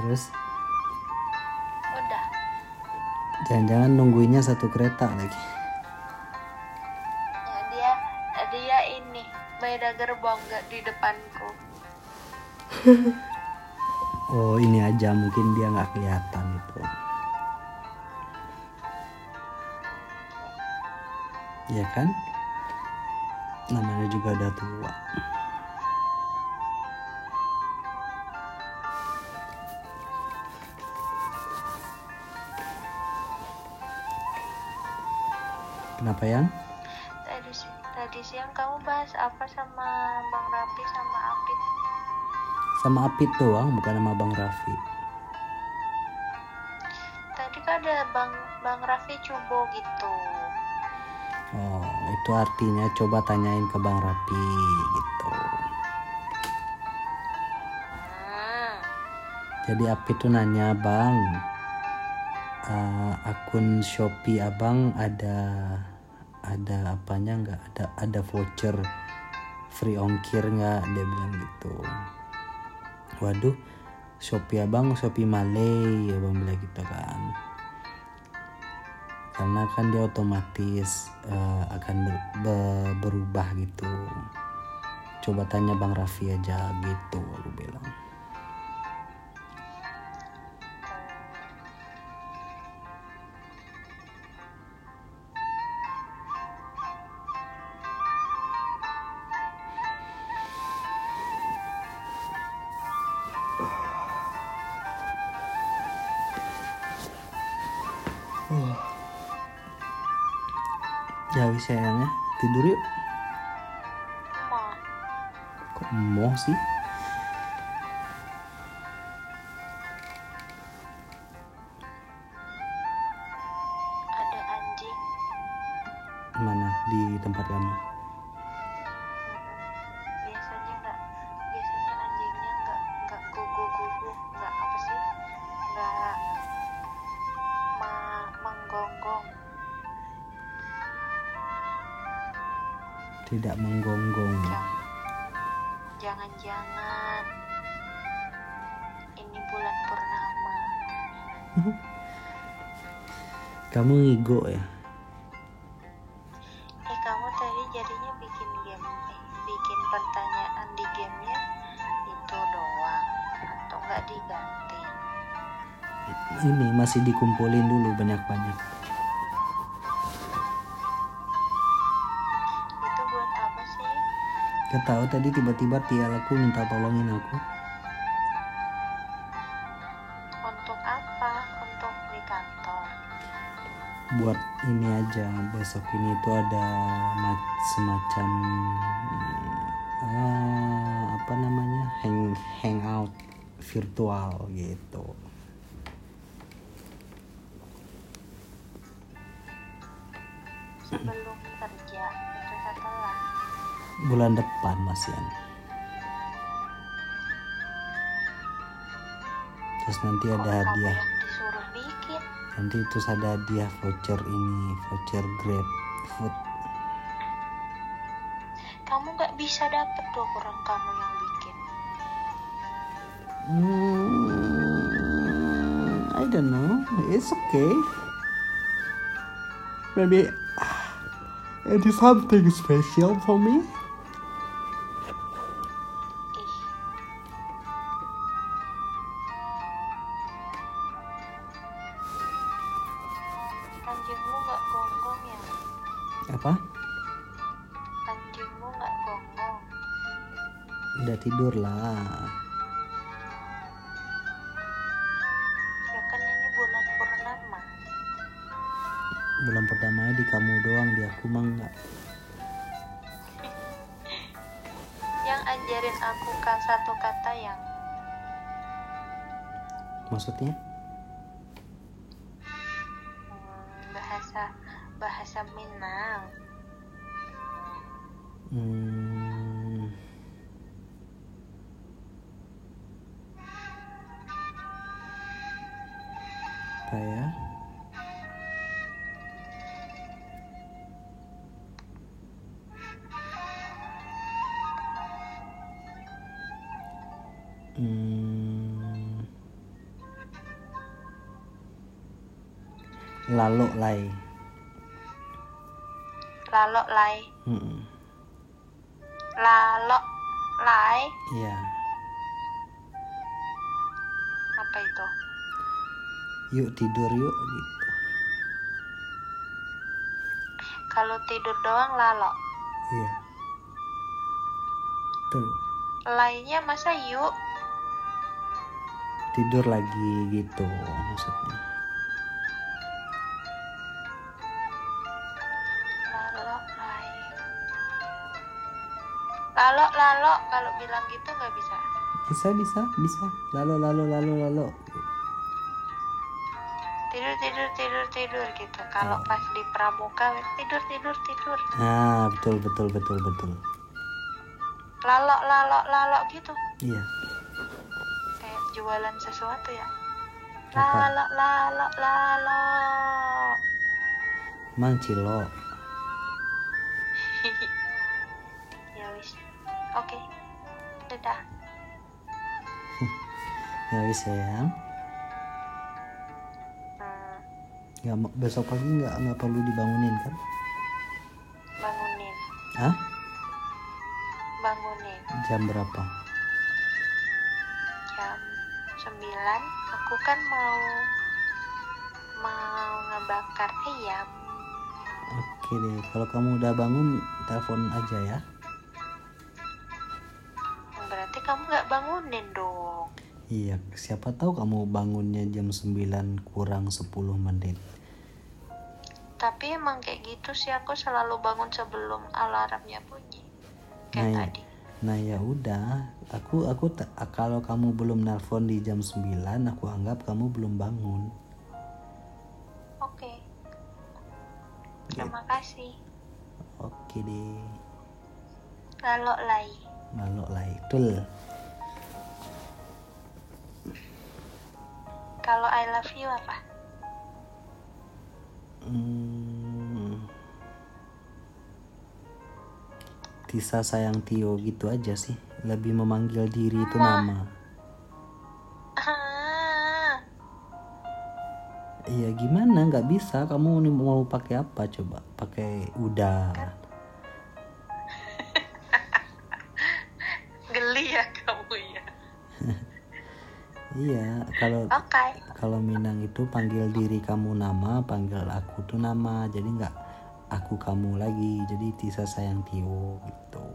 terus. Udah. Jangan-jangan nungguinnya satu kereta lagi. Ya dia dia ini beda gerbong gak di depanku. Oh ini aja mungkin dia nggak kelihatan itu ya kan? Namanya juga udah tua kenapa yang tadi tadi siang kamu bahas apa sama bang Rapi sama Apit? Sama Apit doang bukan sama Bang Raffi. Tadi kan ada bang bang Raffi cubo gitu. Oh itu artinya coba tanyain ke Bang Raffi gitu. Hmm. jadi Apit tuh nanya Bang eh, akun Shopee abang ada ada apanya nggak ada ada voucher free ongkir nggak? Dia bilang gitu. Waduh Shopee abang Shopee Malay abang bilang gitu kan. Karena kan dia otomatis eh, akan ber- be- berubah gitu. Coba tanya Bang Raffi aja gitu aku bilang ya wis sayangnya. Tidur yuk. Mau kok mau sih? Ada anjing. Mana? Di tempat kamu tidak menggonggong. Jangan-jangan ini bulan purnama. Kamu ngigo ya? Eh kamu tadi jadinya bikin game eh, bikin pertanyaan di gamenya itu doang atau nggak diganti? Ini masih dikumpulin dulu banyak-banyak Gak tahu tadi tiba-tiba tialaku minta tolongin aku. Untuk apa? Untuk di kantor. Buat ini aja besok ini tuh ada ma- semacam eh, apa namanya? Hang hangout virtual gitu. Sebelum itu bulan depan Mas Yan terus nanti Kok ada hadiah nanti terus ada hadiah voucher ini voucher Grab Food kamu nggak bisa dapet dong orang kamu yang bikin Hmm, I don't know. It's okay. Maybe it is something special for me. Apa? anjingmu nggak gonggong Udah tidur lah. ya kan ini bulan purnama Bulan pertama di kamu doang, di aku mah enggak. yang ajarin aku kan satu kata yang Maksudnya? hmm, bahasa bahasa Minang hmm. apa ya hmm. lalu lain Lalo lai. Mm-mm. Lalo lai. iya Apa itu? yuk tidur yuk gitu Kalau tidur doang lalo. iya tuh Lainya masa yuk? tidur lagi gitu maksudnya Lalo lalo kalau bilang gitu nggak bisa. bisa bisa bisa lalu lalu lalu lalu Tidur tidur tidur tidur gitu. Kalau Oh. pas di pramuka tidur tidur tidur. nah betul betul betul betul Lalo lalo lalo gitu. iya Kayak jualan sesuatu ya. Apa? Lalo lalo lalo. mang cilo Oke. Dadah. ya wis sayang Hmm, mau- besok pagi nggak nggak perlu dibangunin kan bangunin. Hah? Bangunin. jam berapa jam 9 aku kan mau mau ngebakar ayam oke deh kalau kamu udah bangun telepon aja ya bangunin dong. Iya siapa tahu kamu bangunnya jam 9 kurang 10 menit. Tapi emang kayak gitu sih aku selalu bangun sebelum alarmnya bunyi. Kayak Nah, tadi. Nah ya udah, aku aku kalau kamu belum nelpon di jam 9, aku anggap kamu belum bangun. oke. Terima kasih. Oke deh, lalu lai. Lalu lah itu. Kalau I love you apa Hmm, Tisa sayang Tio gitu aja sih. Lebih memanggil diri itu Ma. nama. ah, Iya gimana? Nggak bisa. Kamu mau pakai apa coba? Pakai udah. Iya. Kalau oke kalau Minang itu panggil diri kamu nama, panggil aku tuh nama. Jadi nggak aku kamu lagi. Jadi Tisa sayang Tio gitu.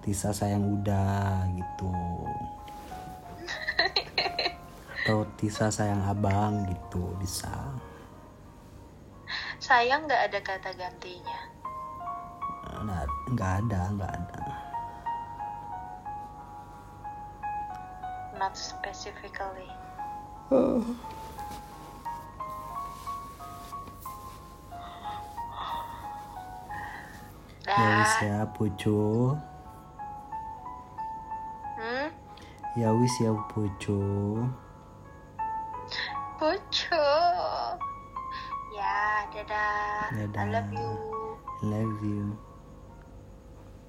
Tisa sayang Uda gitu. Atau Tisa sayang Abang gitu bisa. sayang nggak ada kata gantinya Nah, nggak ada, nggak ada. Not specifically Ya wis ya pucu. Hmm? Ya wis ya pucu. Pucu. Ya, dadah. I Dadah. love you. Love you.